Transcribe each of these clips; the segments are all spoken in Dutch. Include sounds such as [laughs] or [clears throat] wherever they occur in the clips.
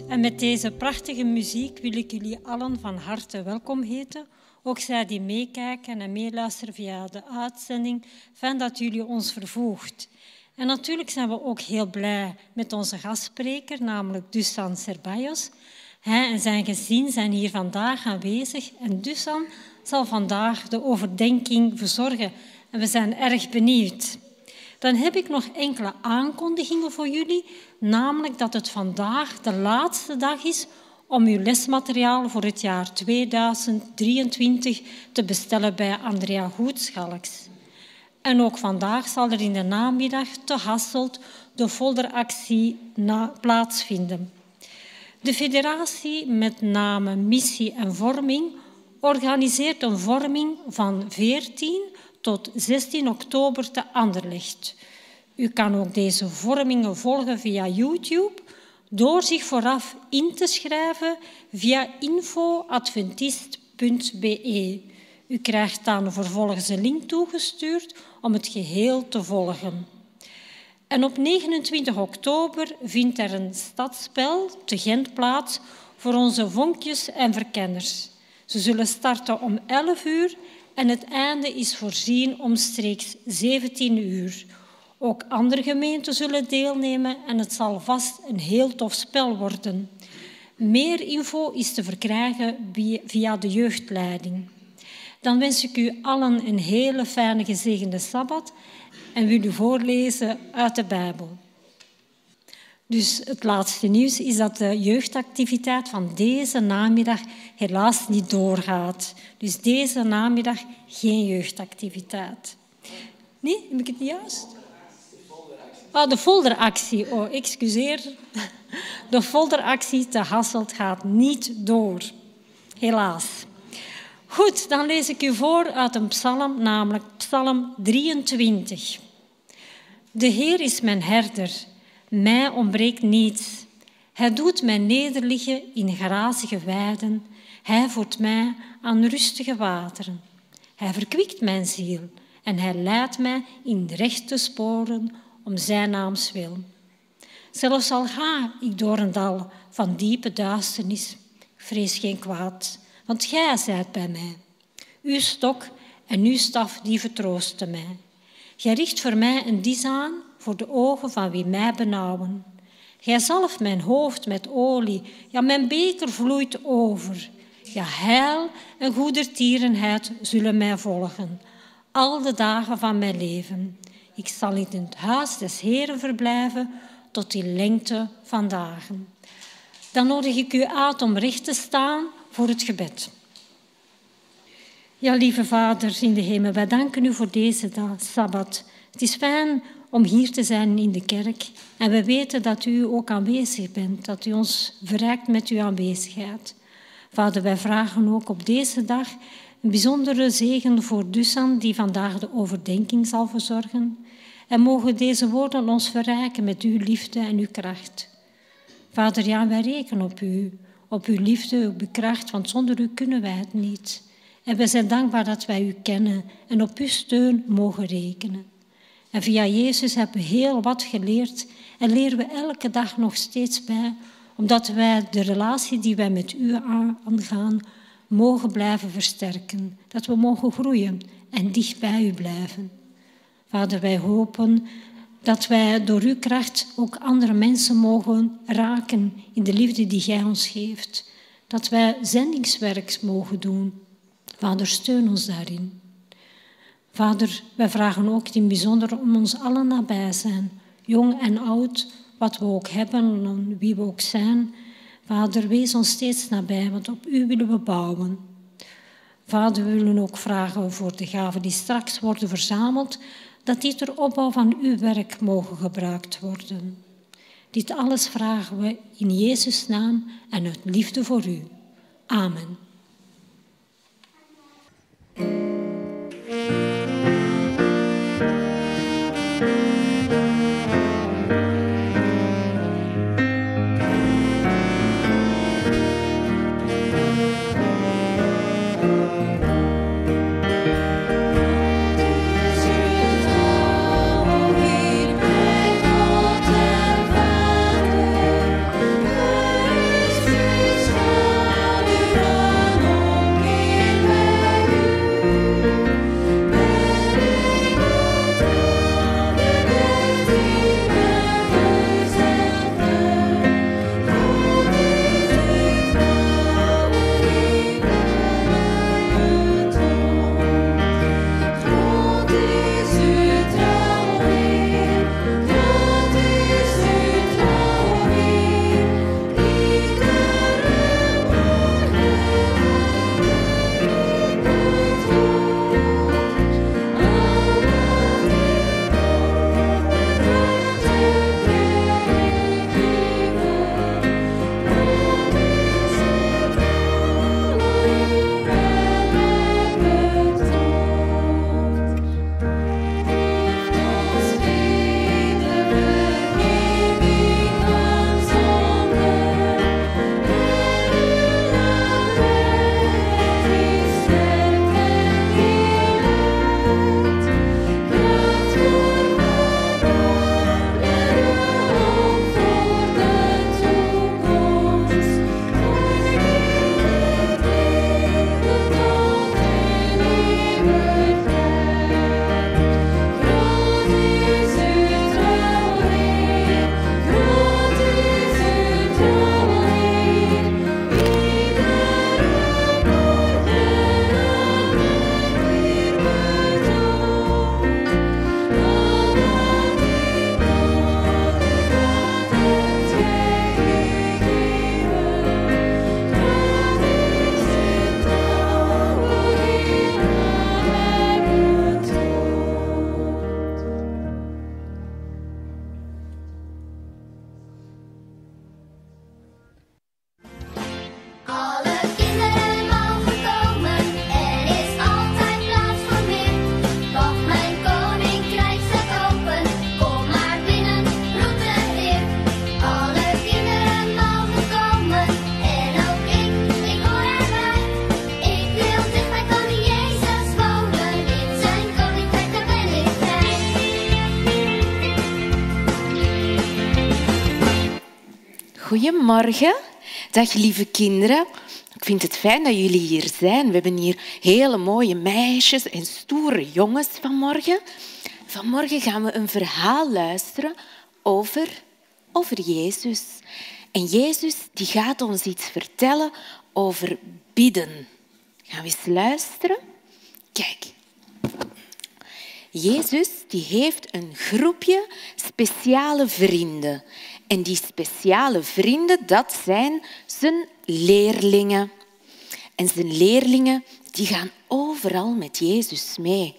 En met deze prachtige muziek wil ik jullie allen van harte welkom heten. Ook zij die meekijken en meeluisteren via de uitzending. Fijn dat jullie ons vervoegt. En natuurlijk zijn we ook heel blij met onze gastspreker, namelijk Dusan Serbayos. Hij en zijn gezin zijn hier vandaag aanwezig en Dusan zal vandaag de overdenking verzorgen. En we zijn erg benieuwd. Dan heb ik nog enkele aankondigingen voor jullie, namelijk dat het vandaag de laatste dag is om uw lesmateriaal voor het jaar 2023 te bestellen bij Andrea Goedschalks. En ook vandaag zal er in de namiddag te Hasselt de folderactie plaatsvinden. De federatie met name Missie en Vorming organiseert een vorming van 14 tot 16 oktober te Anderlecht. U kan ook deze vormingen volgen via YouTube door zich vooraf in te schrijven via infoadventist.be. U krijgt dan vervolgens een link toegestuurd om het geheel te volgen. En op 29 oktober vindt er een stadspel te Gent plaats voor onze vonkjes en verkenners. Ze zullen starten om 11 uur en het einde is voorzien omstreeks 17 uur. Ook andere gemeenten zullen deelnemen en het zal vast een heel tof spel worden. Meer info is te verkrijgen via de jeugdleiding. Dan wens ik u allen een hele fijne gezegende Sabbat en wil u voorlezen uit de Bijbel. Dus het laatste nieuws is dat de jeugdactiviteit van deze namiddag helaas niet doorgaat. Dus deze namiddag geen jeugdactiviteit. Nee, heb ik het niet juist? Ah, de folderactie. Oh, excuseer. De folderactie te Hasselt gaat niet door. Helaas. Goed, dan lees ik u voor uit een psalm, namelijk psalm 23. De Heer is mijn herder mij ontbreekt niets. Hij doet mij nederliggen in grazige weiden. Hij voert mij aan rustige wateren. Hij verkwikt mijn ziel en hij leidt mij in de rechte sporen om zijn naams wil. Zelfs al ga ik door een dal van diepe duisternis, vrees geen kwaad, want gij zijt bij mij. Uw stok en uw staf die vertroosten mij. Gij richt voor mij een dis aan voor de ogen van wie mij benauwen. Gij zalft mijn hoofd met olie, ja, mijn beker vloeit over. Ja, heil en goedertierenheid zullen mij volgen, al de dagen van mijn leven. Ik zal in het huis des Heren verblijven tot die lengte van dagen. Dan nodig ik u uit om recht te staan voor het gebed. Ja, lieve Vader in de hemel, wij danken u voor deze dag, Sabbat. Het is fijn om hier te zijn in de kerk en we weten dat u ook aanwezig bent, dat u ons verrijkt met uw aanwezigheid. Vader, wij vragen ook op deze dag een bijzondere zegen voor Dusan, die vandaag de overdenking zal verzorgen. En mogen deze woorden ons verrijken met uw liefde en uw kracht. Vader, ja, wij rekenen op u, op uw liefde, op uw kracht, want zonder u kunnen wij het niet. En we zijn dankbaar dat wij u kennen en op uw steun mogen rekenen. En via Jezus hebben we heel wat geleerd en leren we elke dag nog steeds bij, omdat wij de relatie die wij met u aangaan, mogen blijven versterken. Dat we mogen groeien en dicht bij u blijven. Vader, wij hopen dat wij door uw kracht ook andere mensen mogen raken in de liefde die gij ons geeft. Dat wij zendingswerk mogen doen. Vader, steun ons daarin. Vader, wij vragen ook in bijzonder om ons allen nabij zijn, jong en oud, wat we ook hebben en wie we ook zijn. Vader, wees ons steeds nabij, want op u willen we bouwen. Vader, we willen ook vragen voor de gaven die straks worden verzameld, dat die ter opbouw van uw werk mogen gebruikt worden. Dit alles vragen we in Jezus' naam en uit liefde voor u. Amen. Goedemorgen. Dag lieve kinderen. Ik vind het fijn dat jullie hier zijn. We hebben hier hele mooie meisjes en stoere jongens vanmorgen. Vanmorgen gaan we een verhaal luisteren over, over Jezus. En Jezus die gaat ons iets vertellen over bidden. Gaan we eens luisteren? Kijk. Jezus die heeft een groepje speciale vrienden. En die speciale vrienden, dat zijn zijn leerlingen. En zijn leerlingen die gaan overal met Jezus mee.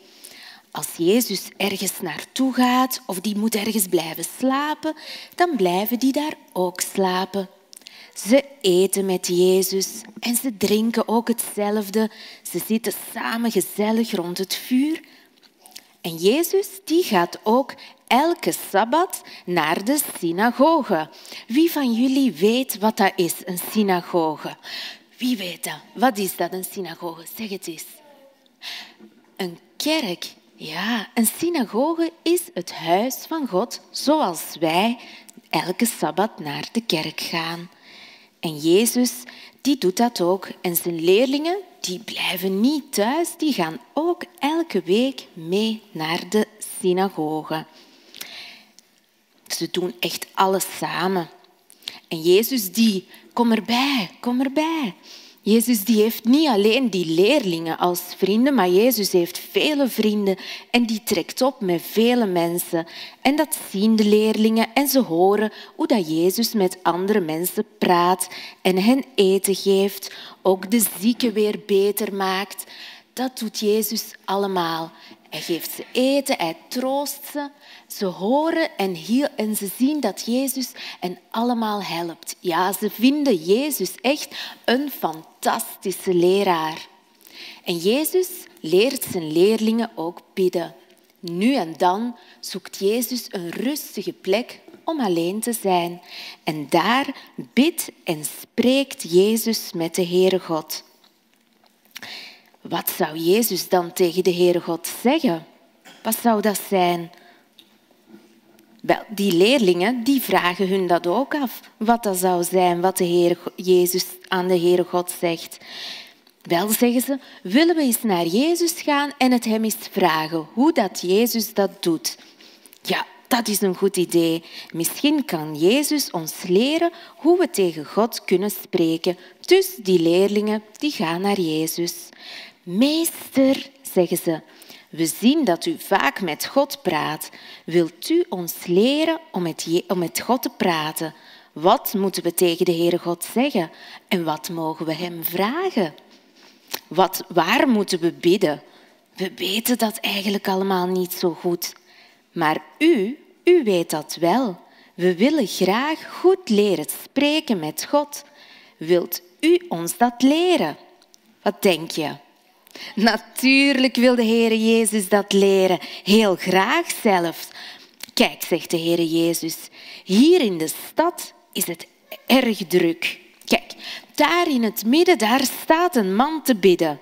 Als Jezus ergens naartoe gaat of die moet ergens blijven slapen, dan blijven die daar ook slapen. Ze eten met Jezus en ze drinken ook hetzelfde. Ze zitten samen gezellig rond het vuur. En Jezus die gaat ook elke sabbat naar de synagoge. Wie van jullie weet wat dat is, een synagoge? Wie weet dat? Wat is dat, een synagoge? Zeg het eens. Een kerk. Ja, een synagoge is het huis van God, zoals wij elke sabbat naar de kerk gaan. En Jezus die doet dat ook. En zijn leerlingen die blijven niet thuis, die gaan ook elke week mee naar de synagoge. Ze doen echt alles samen. En Jezus die, kom erbij, kom erbij. Jezus die heeft niet alleen die leerlingen als vrienden, maar Jezus heeft vele vrienden en die trekt op met vele mensen. En dat zien de leerlingen en ze horen hoe dat Jezus met andere mensen praat en hen eten geeft, ook de zieken weer beter maakt. Dat doet Jezus allemaal. Hij geeft ze eten, hij troost ze. Ze horen en, en ze zien dat Jezus hen allemaal helpt. Ja, ze vinden Jezus echt een fantastische leraar. En Jezus leert zijn leerlingen ook bidden. Nu en dan zoekt Jezus een rustige plek om alleen te zijn. En daar bidt en spreekt Jezus met de Heere God. Wat zou Jezus dan tegen de Heere God zeggen? Wat zou dat zijn? Wel, die leerlingen die vragen hun dat ook af, wat dat zou zijn wat de Heer Jezus aan de Heere God zegt. Wel, zeggen ze, willen we eens naar Jezus gaan en het hem eens vragen hoe dat Jezus dat doet. Ja, dat is een goed idee. Misschien kan Jezus ons leren hoe we tegen God kunnen spreken. Dus die leerlingen die gaan naar Jezus. Meester, zeggen ze, we zien dat u vaak met God praat. Wilt u ons leren om met, om met God te praten? Wat moeten we tegen de Heere God zeggen? En wat mogen we Hem vragen? Wat, waar moeten we bidden? We weten dat eigenlijk allemaal niet zo goed. Maar u, u weet dat wel. We willen graag goed leren spreken met God. Wilt u ons dat leren? Wat denk je? Natuurlijk wil de Heer Jezus dat leren, heel graag zelfs. Kijk, zegt de Heer Jezus, hier in de stad is het erg druk. Kijk, daar in het midden, daar staat een man te bidden.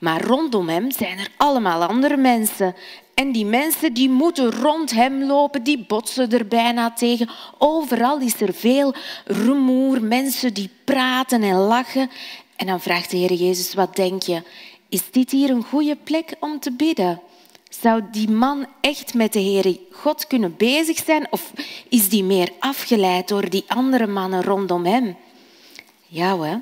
Maar rondom hem zijn er allemaal andere mensen. En die mensen die moeten rond hem lopen, die botsen er bijna tegen. Overal is er veel rumoer, mensen die praten en lachen. En dan vraagt de Heer Jezus, wat denk je? Is dit hier een goede plek om te bidden? Zou die man echt met de Heer God kunnen bezig zijn of is die meer afgeleid door die andere mannen rondom hem? Ja, hè?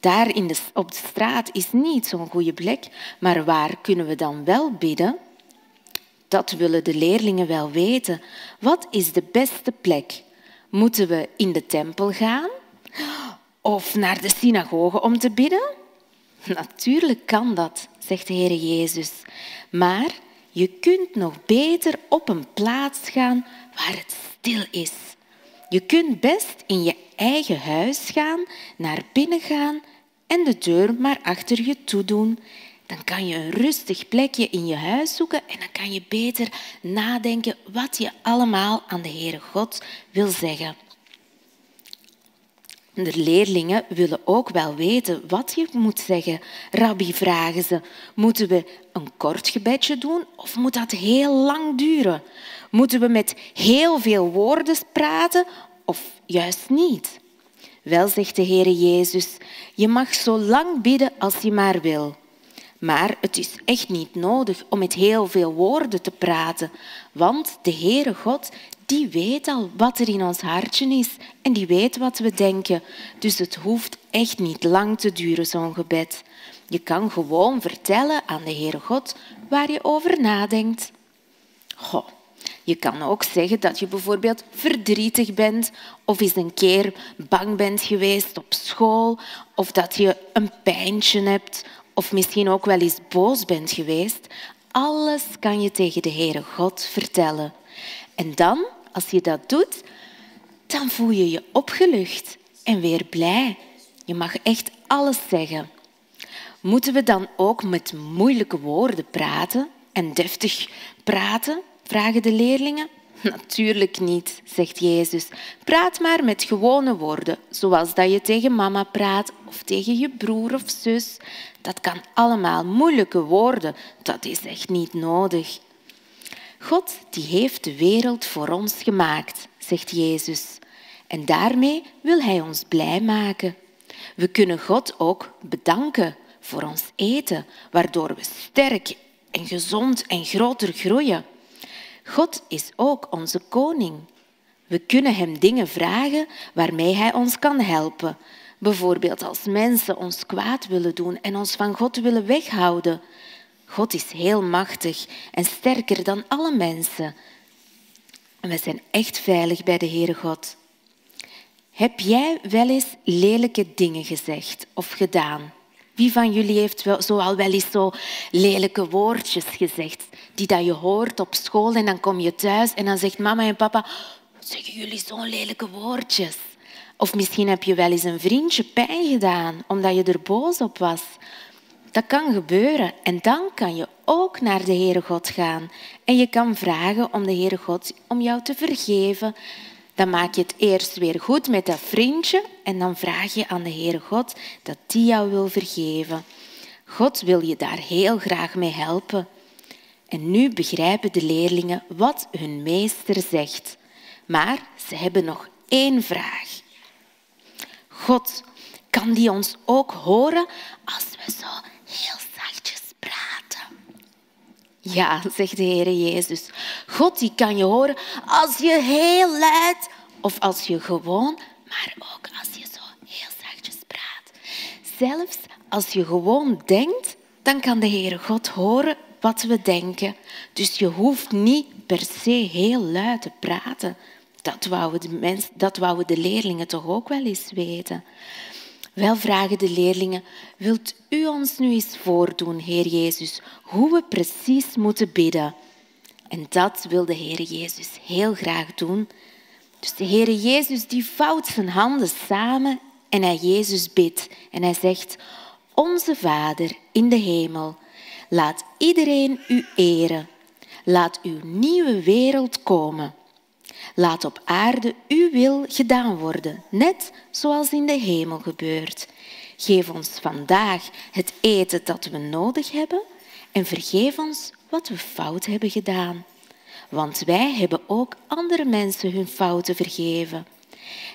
daar in de, op de straat is niet zo'n goede plek, maar waar kunnen we dan wel bidden? Dat willen de leerlingen wel weten. Wat is de beste plek? Moeten we in de tempel gaan of naar de synagoge om te bidden? Natuurlijk kan dat, zegt de Heer Jezus. Maar je kunt nog beter op een plaats gaan waar het stil is. Je kunt best in je eigen huis gaan, naar binnen gaan en de deur maar achter je toe doen. Dan kan je een rustig plekje in je huis zoeken en dan kan je beter nadenken wat je allemaal aan de Heere God wil zeggen. De leerlingen willen ook wel weten wat je moet zeggen. Rabbi, vragen ze, moeten we een kort gebedje doen of moet dat heel lang duren? Moeten we met heel veel woorden praten of juist niet? Wel, zegt de Heere Jezus, je mag zo lang bidden als je maar wil. Maar het is echt niet nodig om met heel veel woorden te praten, want de Heere God, die weet al wat er in ons hartje is en die weet wat we denken. Dus het hoeft echt niet lang te duren, zo'n gebed. Je kan gewoon vertellen aan de Heere God waar je over nadenkt. Goh, je kan ook zeggen dat je bijvoorbeeld verdrietig bent of eens een keer bang bent geweest op school of dat je een pijntje hebt of misschien ook wel eens boos bent geweest. Alles kan je tegen de Heere God vertellen. En dan, als je dat doet, dan voel je je opgelucht en weer blij. Je mag echt alles zeggen. Moeten we dan ook met moeilijke woorden praten en deftig praten? vragen de leerlingen. Natuurlijk niet, zegt Jezus. Praat maar met gewone woorden, zoals dat je tegen mama praat of tegen je broer of zus. Dat kan allemaal moeilijke woorden, dat is echt niet nodig. God die heeft de wereld voor ons gemaakt, zegt Jezus. En daarmee wil Hij ons blij maken. We kunnen God ook bedanken voor ons eten, waardoor we sterk en gezond en groter groeien. God is ook onze koning. We kunnen Hem dingen vragen waarmee Hij ons kan helpen. Bijvoorbeeld als mensen ons kwaad willen doen en ons van God willen weghouden. God is heel machtig en sterker dan alle mensen. En we zijn echt veilig bij de Heere God. Heb jij wel eens lelijke dingen gezegd of gedaan? Wie van jullie heeft wel, zo al wel eens zo lelijke woordjes gezegd, die dat je hoort op school en dan kom je thuis en dan zegt mama en papa, zeggen jullie zo'n lelijke woordjes? Of misschien heb je wel eens een vriendje pijn gedaan omdat je er boos op was. Dat kan gebeuren en dan kan je ook naar de Heere God gaan en je kan vragen om de Heere God om jou te vergeven dan maak je het eerst weer goed met dat vriendje en dan vraag je aan de Heere God dat die jou wil vergeven. God wil je daar heel graag mee helpen. En nu begrijpen de leerlingen wat hun meester zegt. Maar ze hebben nog één vraag. God, kan die ons ook horen als we zo heel zachtjes praten? Ja, zegt de Heer Jezus. God die kan je horen als je heel luid of als je gewoon, maar ook als je zo heel zachtjes praat. Zelfs als je gewoon denkt, dan kan de Heere God horen wat we denken. Dus je hoeft niet per se heel luid te praten. Dat wouden de, mens, dat wouden de leerlingen toch ook wel eens weten. Wel vragen de leerlingen, wilt u ons nu eens voordoen, Heer Jezus, hoe we precies moeten bidden? En dat wil de Heer Jezus heel graag doen. Dus de Heere Jezus die vouwt zijn handen samen en hij Jezus bidt. En hij zegt, Onze Vader in de hemel, laat iedereen u eren. Laat uw nieuwe wereld komen. Laat op aarde uw wil gedaan worden, net zoals in de hemel gebeurt. Geef ons vandaag het eten dat we nodig hebben en vergeef ons wat we fout hebben gedaan want wij hebben ook andere mensen hun fouten vergeven.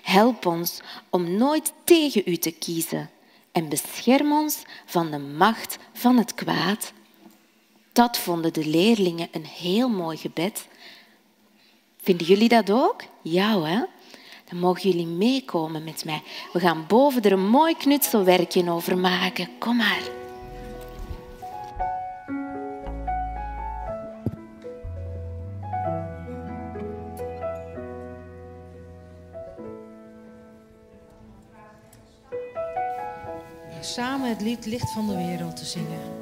Help ons om nooit tegen u te kiezen en bescherm ons van de macht van het kwaad. Dat vonden de leerlingen een heel mooi gebed. Vinden jullie dat ook? Ja, hè? Dan mogen jullie meekomen met mij. We gaan boven er een mooi knutselwerkje over maken. Kom maar. samen het lied Licht van de Wereld te zingen.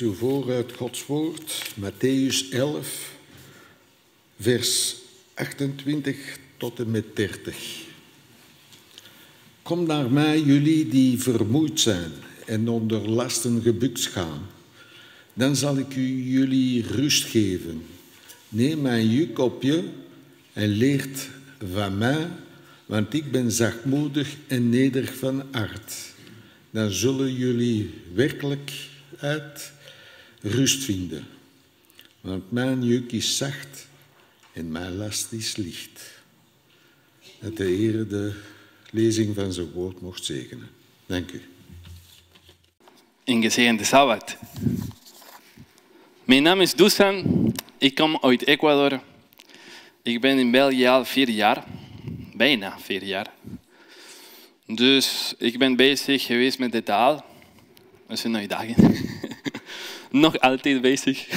U voor uit Gods woord, Matthäus 11, vers 28 tot en met 30. Kom naar mij, jullie die vermoeid zijn en onder lasten gebukt gaan. Dan zal ik u jullie rust geven. Neem mijn juk op je en leert van mij, want ik ben zachtmoedig en nederig van hart. Dan zullen jullie werkelijk uit rust vinden. Want mijn juk is zacht en mijn last is licht. Dat de Heer de lezing van zijn woord mocht zegenen. Dank u. Een gezegende Sabbat. Mijn naam is Dusan. Ik kom uit Ecuador. Ik ben in België al vier jaar. Bijna vier jaar. Dus ik ben bezig geweest met de taal. Dat een uitdaging. [laughs] Nog altijd bezig.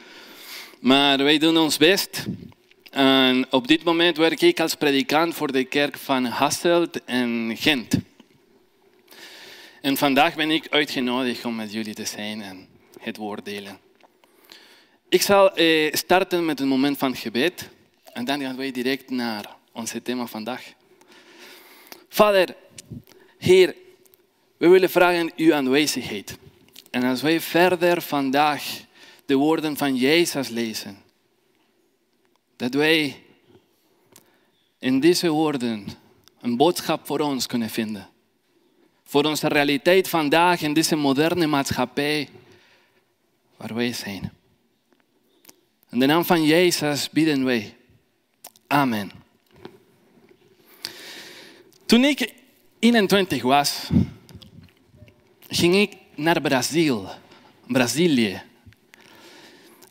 [laughs] maar wij doen ons best. En op dit moment werk ik als predikant voor de kerk van Hasselt en Gent. En vandaag ben ik uitgenodigd om met jullie te zijn en het woord delen. Ik zal eh, starten met een moment van gebed en dan gaan wij direct naar ons thema vandaag. Vader, Heer, we willen vragen uw aanwezigheid. En als wij verder vandaag de woorden van Jezus lezen, dat wij in deze woorden een boodschap voor ons kunnen vinden. Voor onze realiteit vandaag in deze moderne maatschappij waar wij zijn. In de naam van Jezus bidden wij. Amen. Toen ik 21 was, ging ik naar Brazil, Brazilië.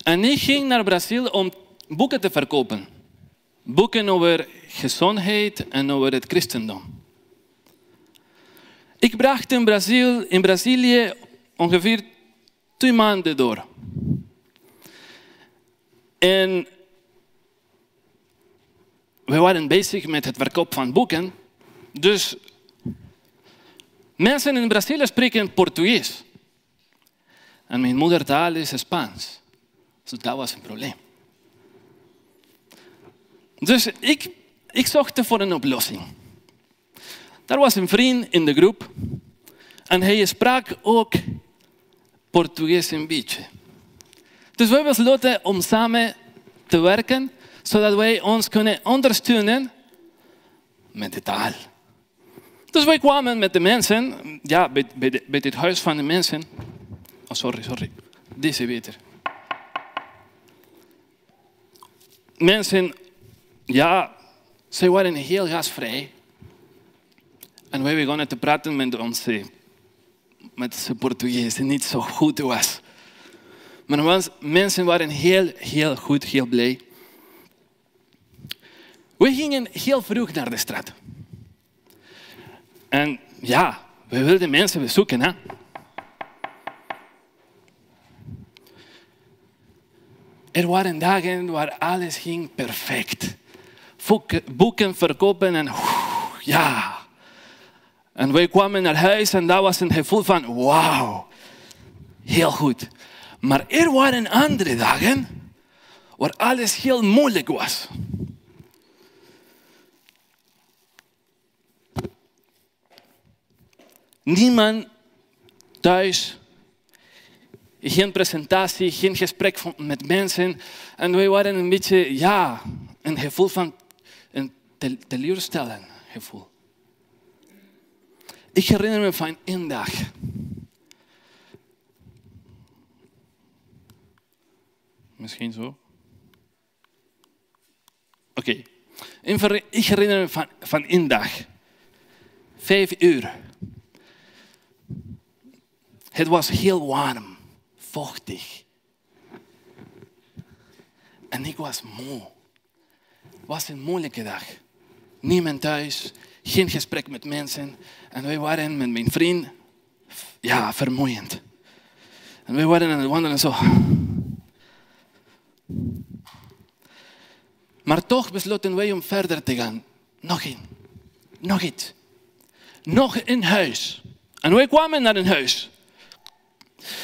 En ik ging naar Brazil om boeken te verkopen. Boeken over gezondheid en over het christendom. Ik bracht in, in Brazilië ongeveer twee maanden door. En we waren bezig met het verkoop van boeken. Dus mensen in Brazilië spreken Portugees. En mijn moedertaal is Spaans. Dus dat was een probleem. Dus ik, ik zocht voor een oplossing. Er was een vriend in de groep en hij sprak ook Portugees een beetje. Dus we besloten om samen te werken, zodat wij ons kunnen ondersteunen met de taal. Dus wij kwamen met de mensen, ja, bij, bij, het huis van de mensen. Oh, sorry, sorry. Deze beter. Mensen ja, zij waren heel gastvrij. En wij begonnen te praten met onze, met onze Portugees, die niet zo goed was. Maar mensen waren heel, heel goed, heel blij. We gingen heel vroeg naar de straat. En ja, we wilden mensen bezoeken. Hè? Er waren dagen waar alles ging perfect boeken verkopen en ja. En wij kwamen naar huis en dat was een gevoel van wauw, heel goed. Maar er waren andere dagen waar alles heel moeilijk was. Niemand thuis, geen presentatie, geen gesprek met mensen. En wij waren een beetje, ja, een gevoel van teleurstellend gevoel. Ik herinner me van één dag. Misschien zo. Oké. Ik herinner me van, één dag. Vijf uur. Het was heel warm, vochtig. En ik was moe. Het was een moeilijke dag niemand thuis, geen gesprek met mensen. En wij waren met mijn vriend, ja, vermoeiend. En wij waren aan het wandelen zo. Maar toch besloten wij om verder te gaan. Nog één, nog iets, nog een huis. En wij kwamen naar een huis.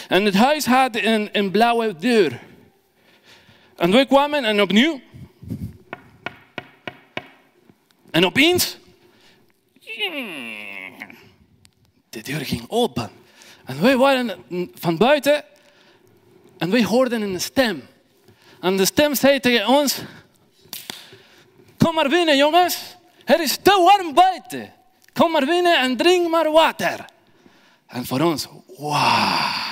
En het huis had een, een blauwe deur. En wij kwamen en opnieuw. En opeens. De deur ging open. En wij waren van buiten. En wij hoorden een stem. En de stem zei tegen ons: Kom maar binnen, jongens. Het is te warm buiten. Kom maar binnen en drink maar water. En voor ons, wauw.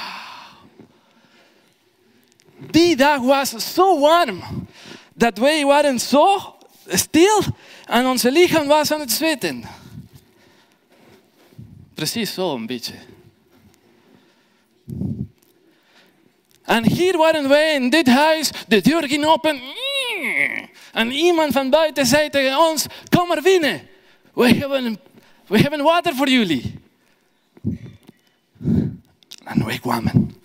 Die dag was zo warm dat wij waren zo stil en onze lichaam was aan het zweten. Precies zo een beetje. En hier waren wij in dit huis, de deur ging open. En iemand van buiten zei tegen ons, kom maar binnen. We hebben, we hebben water voor jullie. En wij kwamen.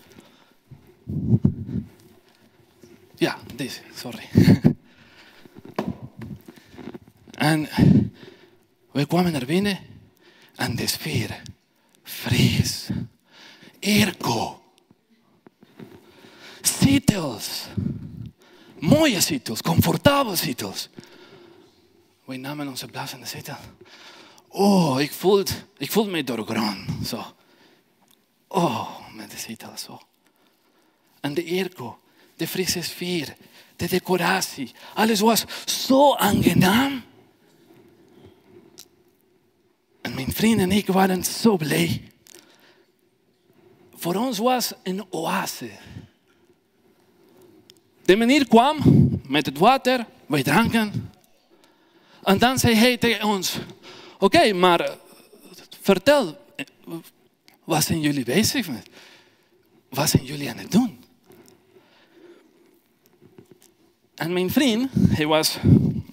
Ja, deze, sorry. En wij kwamen naar binnen en de sfeer, vrees, airco, zetels, mooie zetels, comfortabele zetels. Wij namen onze plaats in de zetel. Oh, ik voelde, ik voelde me doorgrond, zo. Oh, met de zetel zo. En de airco, de frisse sfeer, de decoratie, alles was zo aangenaam. En mijn vrienden en ik waren zo blij. Voor ons was een oase. De meneer kwam met het water, wij dranken. En dan zei hij tegen ons, oké, maar eh, vertel, wat zijn jullie bezig met? Wat zijn jullie aan het doen? En mijn vriend, hij was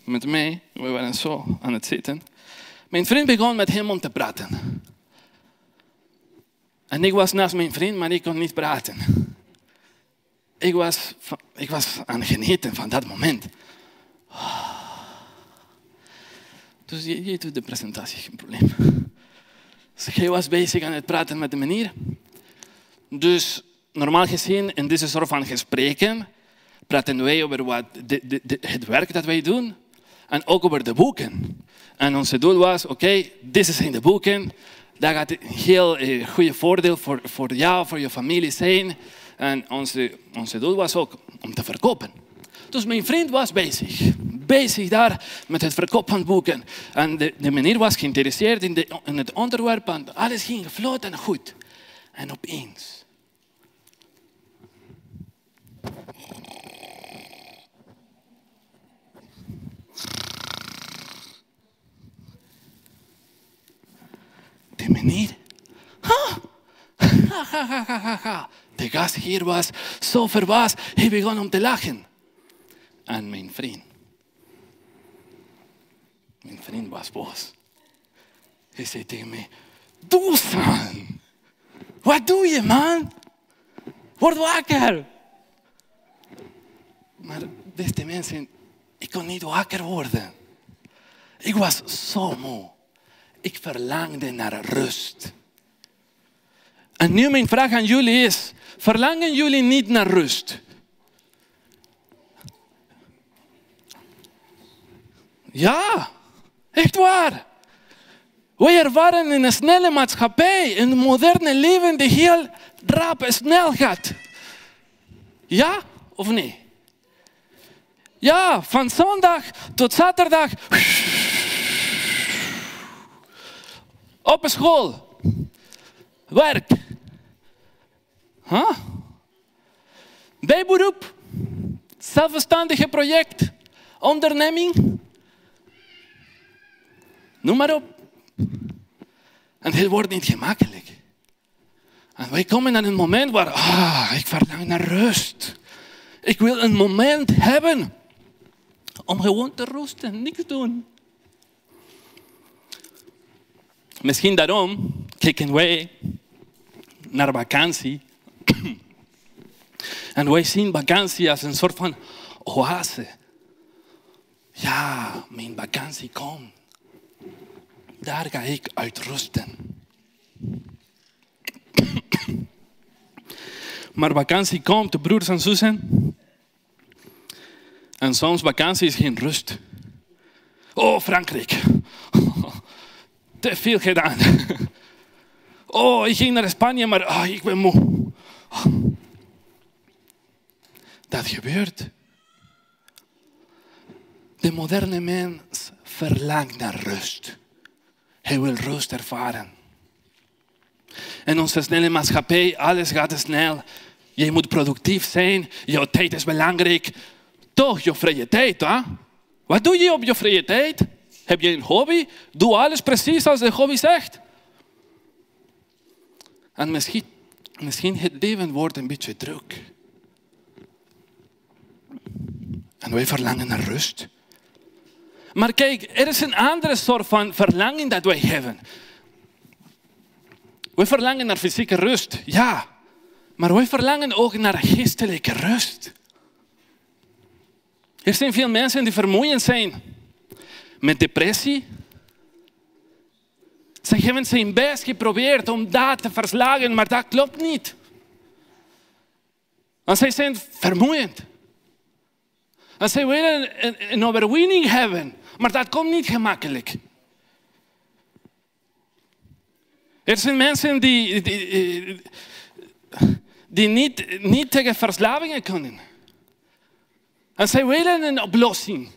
met mij, we waren zo aan het zitten. Mijn vriend begon met hem om te praten. En ik was naast mijn vriend, maar ik kon niet praten. Ik was, ik was aan het genieten van dat moment. Dus je, je doet de presentatie, geen probleem. Dus hij was bezig aan het praten met de meneer. Dus normaal gezien, in deze soort van gesprekken, praten wij over wat het werk dat wij doen. En ook over de boeken. En ons doel was, oké, okay, deze zijn de boeken. Dat gaat een heel eh, goede voordeel voor, voor jou, voor je familie zijn. En onze, onze doel was ook om te verkopen. Dus mijn vriend was bezig. Bezig daar met het verkopen van boeken. En de, de meneer was geïnteresseerd in, de, in het onderwerp. En alles ging vlot en goed. En opeens de meneer. De [laughs] gast hier was so zo verbaasd, hij begon om te lachen. En mijn vriend, mijn vriend was boos. Hij zei tegen mij, Dusan, wat doe je man? Word wakker. Maar beste mensen, ik kon niet wakker worden. Ik was zo moe. Ik verlangde naar rust. En nu mijn vraag aan jullie is, verlangen jullie niet naar rust? Ja, echt waar. Wij ervaren in een snelle maatschappij, in een moderne leven die heel rap snel gaat. Ja of nee? Ja, van zondag tot zaterdag. Op school. Werk. Huh? Bijberoep. Zelfstandige project. Onderneming. Noem maar op. En het wordt niet gemakkelijk. En wij komen naar een moment waar ah, ik verlang naar rust. Ik wil een moment hebben om gewoon te rusten, niks doen. Misschien daarom kijken wij naar vakantie. [clears throat] en wij zien vakantie als een soort van oase. Ja, mijn vakantie komt. Daar ga ik uitrusten. [clears throat] Maar vakantie komt, broers en zussen. En soms vakantie is geen rust. Oh, Frankrijk. Te veel gedaan. [laughs] Oh, ik ging naar Spanje, maar oh, ik ben moe. Dat gebeurt. De moderne mens verlangt naar rust. Hij wil rust ervaren. En onze snelle maatschappij, alles gaat snel. Je moet productief zijn, jouw tijd is belangrijk. Toch, je vrije tijd, hè? Wat doe je op je vrije tijd? Heb je een hobby? Doe alles precies als de hobby zegt. En misschien, misschien het leven wordt een beetje druk. En wij verlangen naar rust. Maar kijk, er is een andere soort van verlangen dat wij hebben. We verlangen naar fysieke rust, ja. Maar wij verlangen ook naar geestelijke rust. Er zijn veel mensen die vermoeiend zijn met depressie. Ze hebben zijn best geprobeerd om dat te verslagen, maar dat klopt niet. Want zij zijn vermoeiend. En zij willen een, overwinning hebben, maar dat komt niet gemakkelijk. Er zijn mensen die, die, die niet, niet tegen verslavingen kunnen. En zij willen een oplossing.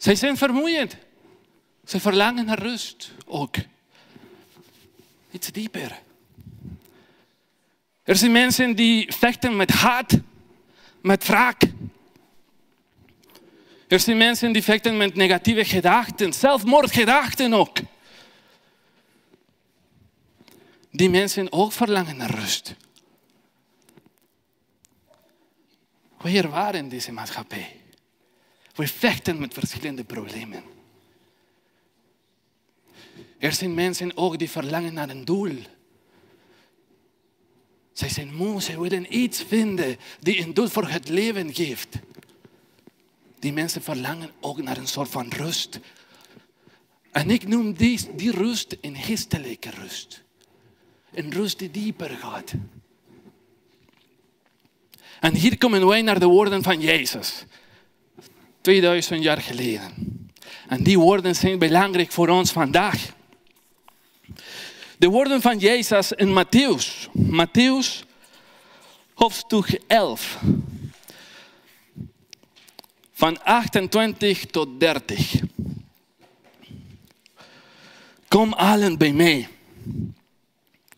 Zij zijn vermoeiend. Ze verlangen naar rust ook. Iets dieper. Er zijn mensen die vechten met haat, met wraak. Er zijn mensen die vechten met negatieve gedachten, zelfmoordgedachten ook. Die mensen ook verlangen naar rust. We ervaren deze maatschappij. We vechten met verschillende problemen. Er zijn mensen ook die verlangen naar een doel. Zij zijn moe, zij willen iets vinden die een doel voor het leven geeft. Die mensen verlangen ook naar een soort van rust. En ik noem die, die rust een geestelijke rust. Een rust die dieper gaat. En hier komen wij naar de woorden van Jezus. 2000 jaar geleden. En die woorden zijn belangrijk voor ons vandaag. De woorden van Jezus in Matthäus. Matthäus hoofdstuk 11. Van 28 tot 30. Kom allen bij mij.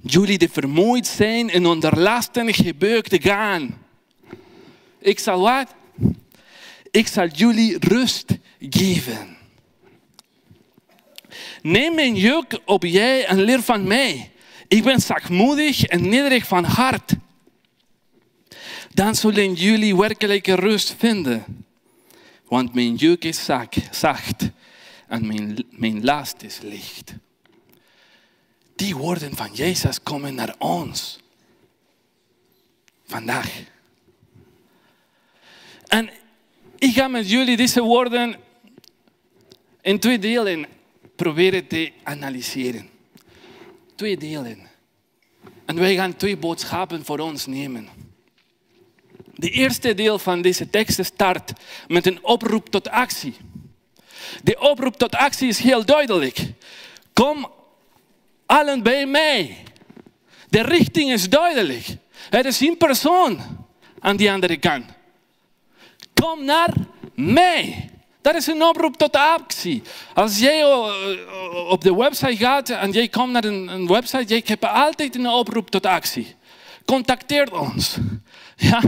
Jullie die vermoeid zijn en onder lasten gebeukt gaan. Ik zal wat? Ik zal jullie rust geven. Neem mijn juk op jij en leer van mij. Ik ben zachtmoedig en nederig van hart. Dan zullen jullie werkelijke rust vinden. Want mijn juk is zacht en mijn, mijn last is licht. Die woorden van Jezus komen naar ons. Vandaag. En ik ga met jullie deze woorden in twee delen proberen te analyseren. Twee delen. En wij gaan twee boodschappen voor ons nemen. De eerste deel van deze tekst start met een oproep tot actie. De oproep tot actie is heel duidelijk. Kom allen bij mij. De richting is duidelijk. Er is een persoon aan die andere kant. Kom naar mij. Dat is een oproep tot actie. Als jij eh, op de website gaat en jij komt naar een, website, jij hebt altijd een oproep tot actie. Contacteer ons. [laughs] Ja?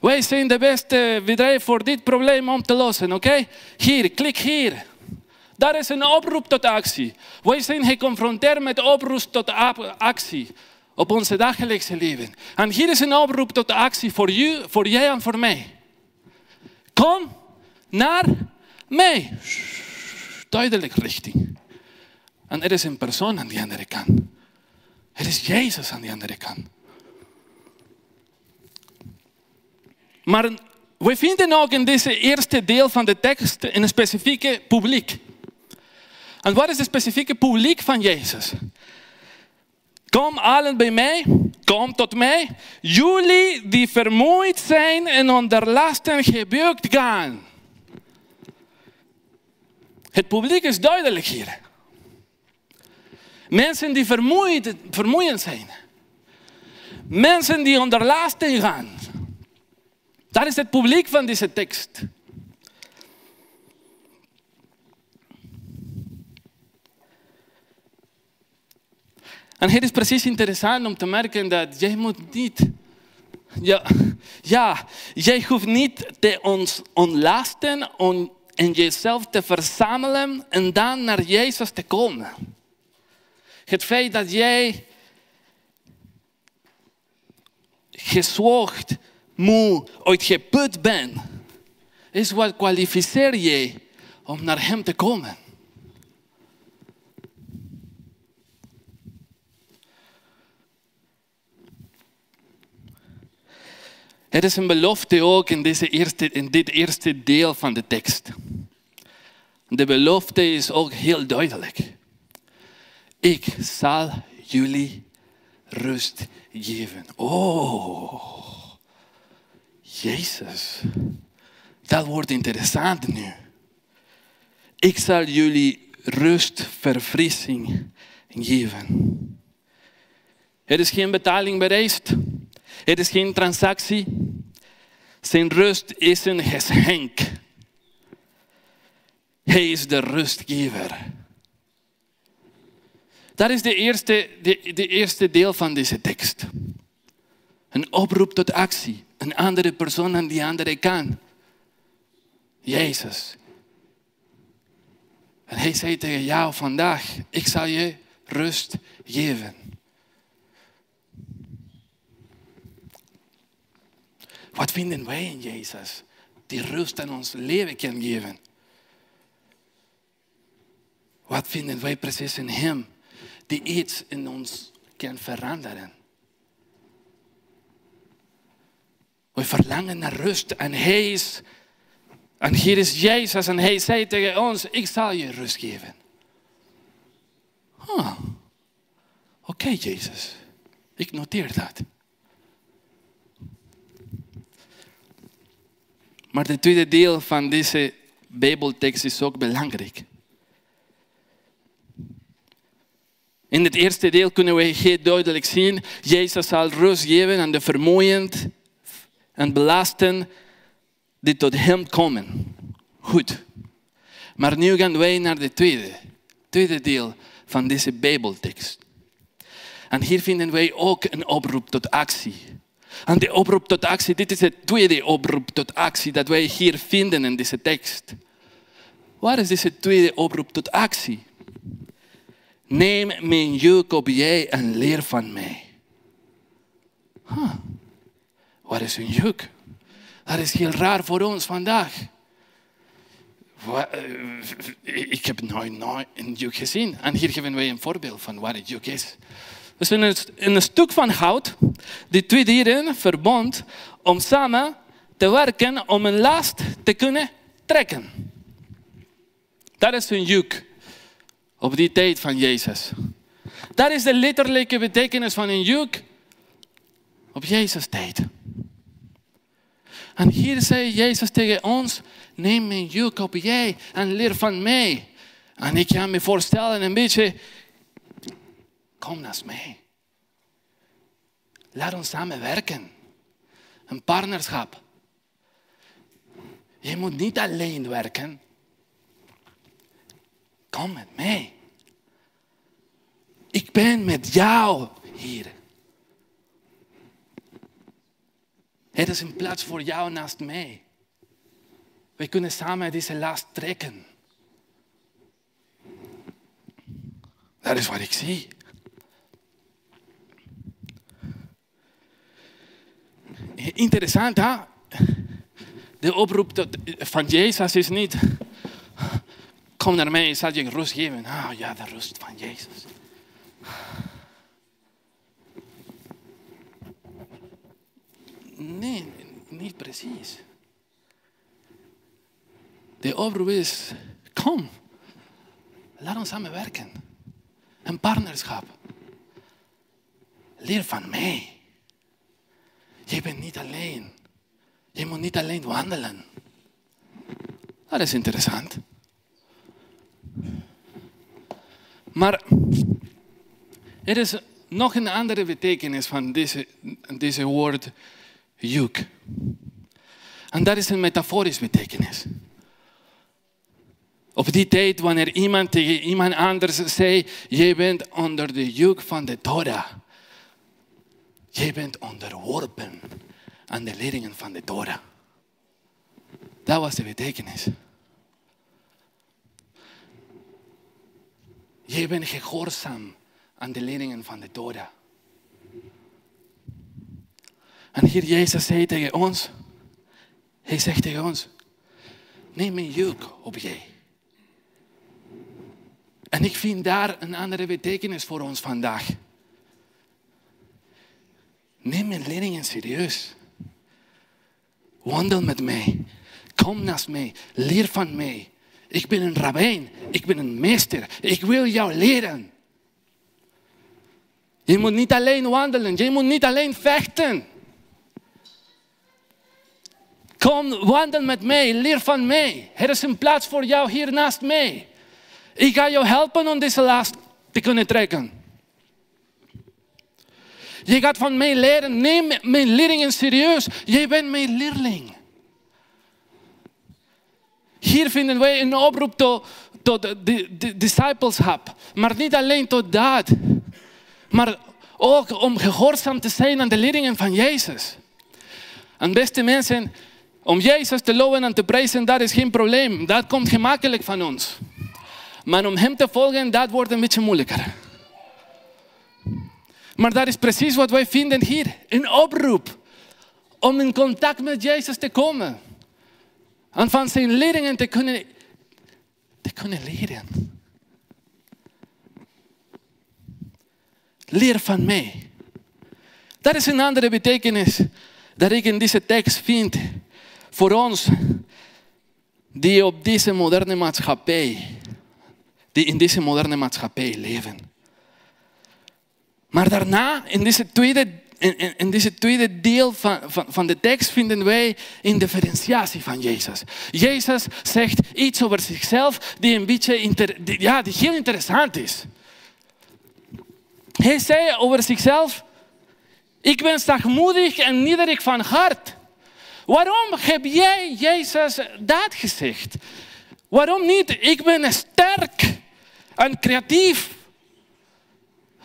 Wij zijn de beste bedrijf voor dit probleem om te lossen. Oké? Hier, klik hier. Dat is een oproep tot actie. Wij zijn geconfronteerd met oproep tot actie op onze dagelijkse leven. En hier is een oproep tot actie voor, jou, voor jij en voor mij. Kom naar mij. Duidelijk richting. En er is een persoon aan die andere kant. Er is Jezus aan die andere kant. Maar we vinden ook in deze eerste deel van de tekst een specifieke publiek. En wat is het specifieke publiek van Jezus? Kom allen bij mij, kom tot mij. Jullie die vermoeid zijn en onder lasten gebukt gaan. Het publiek is duidelijk hier. Mensen die vermoeid, vermoeiend zijn. Mensen die onder lasten gaan. Dat is het publiek van deze tekst. En het is precies interessant om te merken dat jij moet niet... Ja, ja jij hoeft niet te ons ontlasten om en jezelf te verzamelen en dan naar Jezus te komen. Het feit dat jij gezwoegd, moe, uitgeput bent, is wat kwalificeer je om naar Hem te komen. Er is een belofte ook in, deze eerste, in dit eerste deel van de tekst. De belofte is ook heel duidelijk. Ik zal jullie rust geven. Oh, Jezus. Dat wordt interessant nu. Ik zal jullie rust, verfrissing geven. Er is geen betaling bereist. Het is geen transactie. Zijn rust is een geschenk. Hij is de rustgever. Dat is de eerste, de, de eerste deel van deze tekst. Een oproep tot actie. Een andere persoon aan die andere kant. Jezus. En hij zei tegen jou vandaag, ik zal je rust geven. Wat vinden wij in Jezus? Die rust in ons leven kan geven. Wat vinden wij precies in Hem? Die iets in ons kan veranderen. We verlangen naar rust en Hij is, en hier is Jezus en Hij zei tegen ons, ik zal je rust geven. Huh. Oké Jezus, ik noteer dat. Maar het tweede deel van deze Bijbeltekst is ook belangrijk. In het eerste deel kunnen we heel duidelijk zien, Jezus zal rust geven aan de vermoeiend en belasten die tot hem komen. Goed. Maar nu gaan wij naar het tweede, tweede deel van deze Bijbeltekst. En hier vinden wij ook een oproep tot actie. En de oproep tot actie, dit is het tweede oproep tot actie dat wij hier vinden in deze tekst. Waar is deze tweede oproep tot actie? Neem mijn juk op jij en leer van mij. Wat is een juk? Dat is heel raar voor ons vandaag. Eh, ik heb nooit, nooit een juk gezien. En hier geven wij een voorbeeld van wat een juk is. Dus in een, stuk van hout, die twee dieren verbond om samen te werken om een last te kunnen trekken. Dat is een juk op die tijd van Jezus. Dat is de letterlijke betekenis van een juk op Jezus tijd. En hier zei Jezus tegen ons, neem mijn juk op jij en leer van mij. En ik kan me voorstellen een beetje, kom naast mij. Laat ons samen werken. Een partnerschap. Je moet niet alleen werken. Kom met mij. Ik ben met jou hier. Het is een plaats voor jou naast mij. We kunnen samen deze last trekken. Dat is wat ik zie. Interessant, hè? De oproep van Jezus is niet, kom naar mij, zal je rust geven. Ah ja, de rust van Jezus. Nee, niet precies. De oproep is, kom, laat ons samenwerken. Een partnerschap. leer van mij. Je bent niet alleen. Je moet niet alleen wandelen. Dat is interessant. Maar er is nog een andere betekenis van deze, deze woord juk. En dat is een metaforisch betekenis. Op die tijd, wanneer iemand tegen iemand anders zei, je bent onder de juk van de Torah. Je bent onderworpen aan de leerlingen van de Torah. Dat was de betekenis. Je bent gehoorzaam aan de leerlingen van de Torah. En hier Jezus zei tegen ons, hij zegt tegen ons, neem een juk op jij. En ik vind daar een andere betekenis voor ons vandaag. Neem mijn leerlingen serieus. Wandel met mij. Kom naast mij. Leer van mij. Ik ben een rabbijn. Ik ben een meester. Ik wil jou leren. Je moet niet alleen wandelen. Je moet niet alleen vechten. Kom, wandel met mij. Leer van mij. Er is een plaats voor jou hier naast mij. Ik ga jou helpen om deze last te kunnen trekken. Je gaat van mij leren. Neem mijn leerlingen serieus. Jij bent mijn leerling. Hier vinden wij een oproep tot, tot de, discipleschap. Maar niet alleen tot dat. Maar ook om gehoorzaam te zijn aan de leerlingen van Jezus. En beste mensen, om Jezus te loven en te prijzen, dat is geen probleem. Dat komt gemakkelijk van ons. Maar om Hem te volgen, dat wordt een beetje moeilijker. Maar dat is precies wat wij vinden hier. Een oproep om in contact met Jezus te komen. En van zijn leerlingen te kunnen, te kunnen leren. Leer van mij. Dat is een andere betekenis dat ik in deze tekst vind voor ons die op deze moderne maatschappij, die in deze moderne maatschappij leven. Maar daarna, in deze tweede, in, in deze tweede deel van, van, van de tekst, vinden wij een differentiatie van Jezus. Jezus zegt iets over zichzelf die een beetje inter, ja, die heel interessant is. Hij zei over zichzelf, ik ben zachtmoedig en nederig van hart. Waarom heb jij Jezus dat gezegd? Waarom niet? Ik ben sterk en creatief.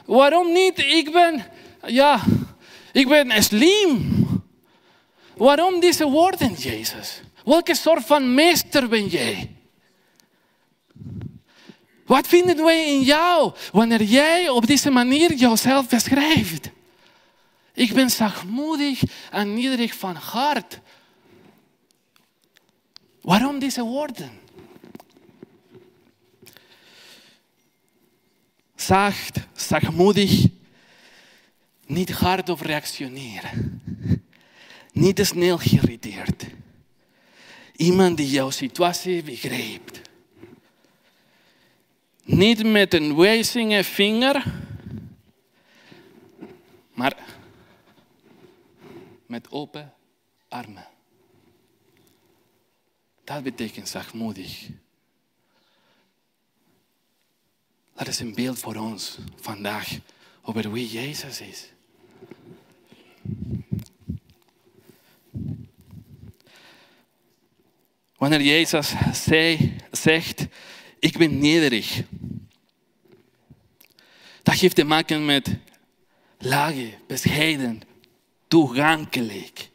Waarom niet? Ik ben, ja, ik ben slim. Waarom deze woorden, Jezus? Welke soort van meester ben jij? Wat vinden wij in jou wanneer jij op deze manier jezelf beschrijft? Ik ben zachtmoedig en nederig van hart. Waarom deze woorden? Zacht, zachtmoedig, niet hard of reactioneren. Niet te snel geïrriteerd. Iemand die jouw situatie begrijpt. Niet met een wijzige vinger, maar met open armen. Dat betekent zachtmoedig. Dat is een beeld voor ons vandaag over wie Jezus is. Wanneer Jezus zei, zegt, ik ben nederig. Dat heeft te maken met lage, bescheiden, toegankelijk.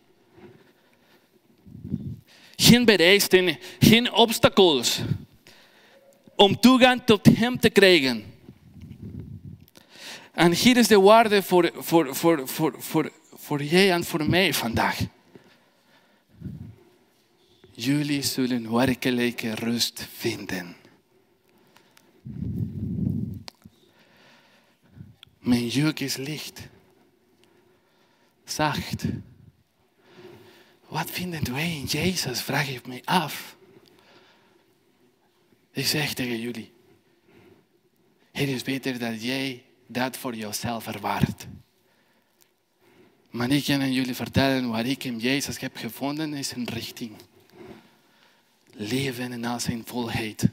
Geen bereisten, geen obstakels om toegang tot Hem te krijgen. En hier is de waarde voor, voor, voor, voor, voor, voor jij en voor mij vandaag. Jullie zullen werkelijke rust vinden. Mijn juk is licht, zacht. Wat vinden wij in Jezus? Vraag ik me af. Ik zeg tegen jullie, het is beter dat jij dat voor jezelf ervaart. Maar ik kan jullie vertellen waar ik in Jezus heb gevonden, is een richting. Leven in al zijn volheid.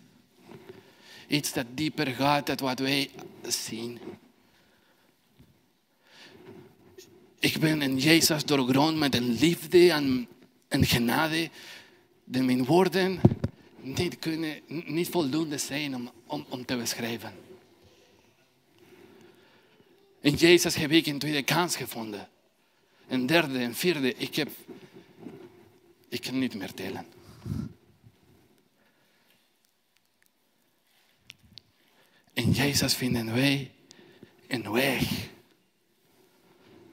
Iets dat dieper gaat dan wat wij zien. Ik ben in Jezus doorgrond met een liefde en een genade die mijn woorden niet, kunnen, niet voldoende zijn om, om, te beschrijven. In Jezus heb ik een tweede kans gevonden. Een derde, een vierde. Ik heb... Ik kan niet meer tellen. In Jezus vinden wij een weg.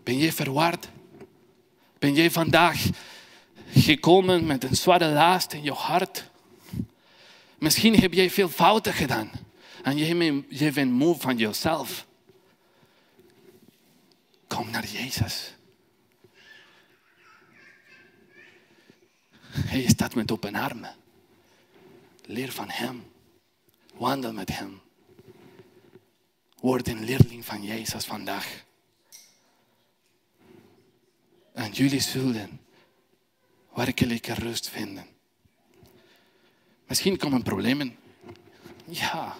Ben jij verward? Ben jij vandaag gekomen met een zware last in je hart? Misschien heb jij veel fouten gedaan en je bent moe van jezelf. Kom naar Jezus. Hij staat met open armen. Leer van Hem. Wandel met Hem. Word een leerling van Jezus vandaag. En jullie zullen werkelijke rust vinden. Misschien komen problemen. Ja,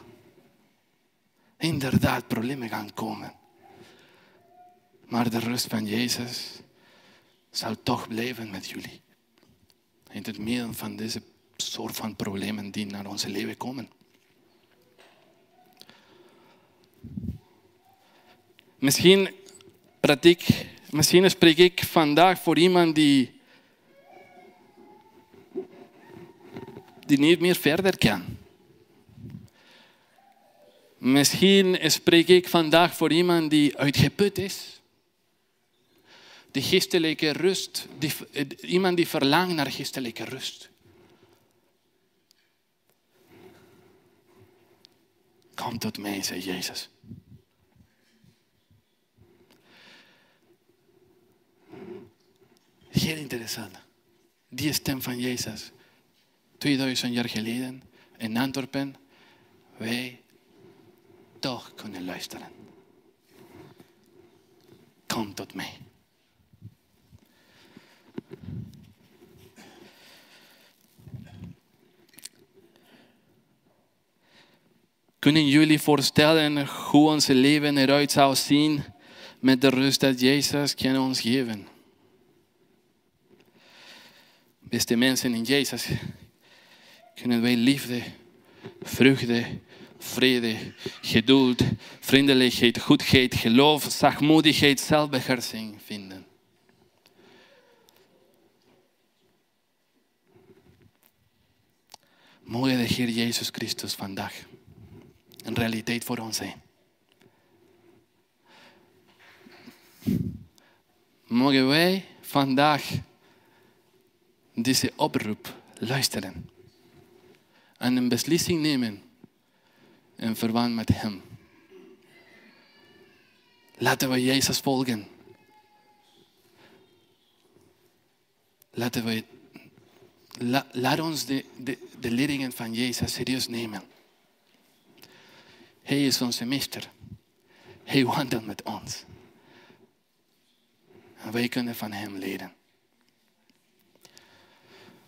inderdaad, problemen gaan komen. Maar de rust van Jezus zal toch blijven met jullie. In het midden van deze soort van problemen die naar onze leven komen. Misschien, misschien spreek ik vandaag voor iemand die, die niet meer verder kan. Misschien spreek ik vandaag voor iemand die uitgeput is. De geestelijke rust, die, iemand die verlangt naar geestelijke rust. Kom tot mij, zei Jezus. Heel interessant. Die stem van Jezus. 2000 jaar geleden in Antwerpen. Wij toch kunnen luisteren. Kom tot mij. Kunnen jullie voorstellen hoe ons leven eruit zou zien met de rust dat Jezus kan ons geven? Beste mensen in Jezus, kunnen wij liefde, vreugde, vrede, geduld, vriendelijkheid, goedheid, geloof, zachtmoedigheid, zelfbeheersing vinden. Mogen de Heer Jezus Christus vandaag een realiteit voor ons zijn. Mogen wij vandaag deze oproep luisteren en een beslissing nemen in verband met Hem. Laten we Jezus volgen. Laten we, laat ons de, de, leerlingen van Jezus serieus nemen. Hij is onze meester. Hij wandelt met ons. En wij kunnen van Hem leren.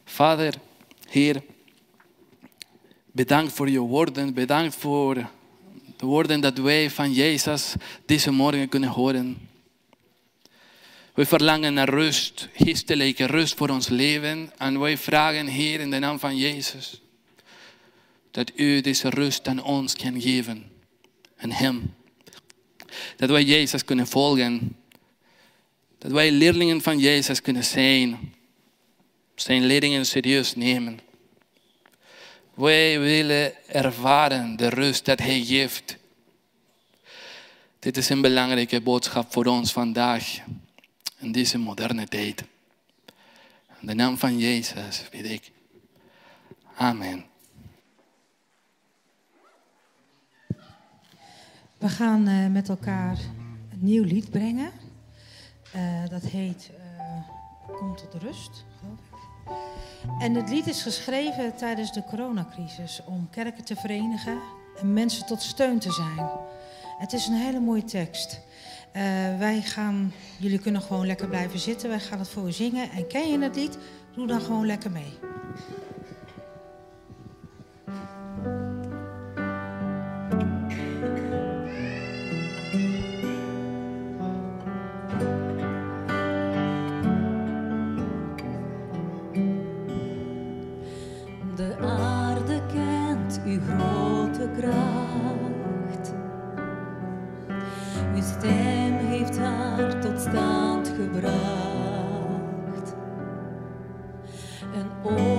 Vader, Heer, bedankt voor je woorden. Bedankt voor de woorden dat wij van Jezus deze morgen kunnen horen. We verlangen naar rust, geestelijke rust voor ons leven. En wij vragen, Heer, in de naam van Jezus, dat u deze rust aan ons kan geven. En Hem. Dat wij Jezus kunnen volgen. Dat wij leerlingen van Jezus kunnen zijn. Zijn leerlingen serieus nemen. Wij willen ervaren de rust dat Hij geeft. Dit is een belangrijke boodschap voor ons vandaag. In deze moderne tijd. In de naam van Jezus weet ik. Amen. We gaan uh, met elkaar een nieuw lied brengen. Uh, dat heet uh, Kom tot rust. En het lied is geschreven tijdens de coronacrisis om kerken te verenigen en mensen tot steun te zijn. Het is een hele mooie tekst. Eh, wij gaan, jullie kunnen gewoon lekker blijven zitten. Wij gaan het voor u zingen. En ken je het lied? Doe dan gewoon lekker mee. En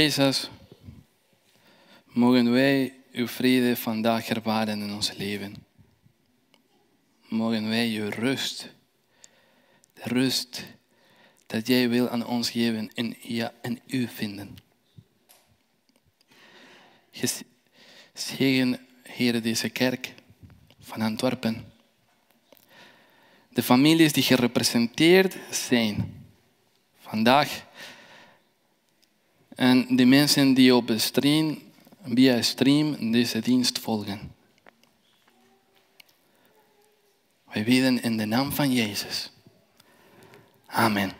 Jezus, mogen wij uw vrede vandaag ervaren in ons leven. Mogen wij uw rust, de rust dat jij wil aan ons geven en ja, in u vinden. Zegen, Heer, deze kerk van Antwerpen. De families die gerepresenteerd zijn vandaag. En de mensen die op stream, via stream deze dienst volgen. Wij bidden in de naam van Jezus. Amen.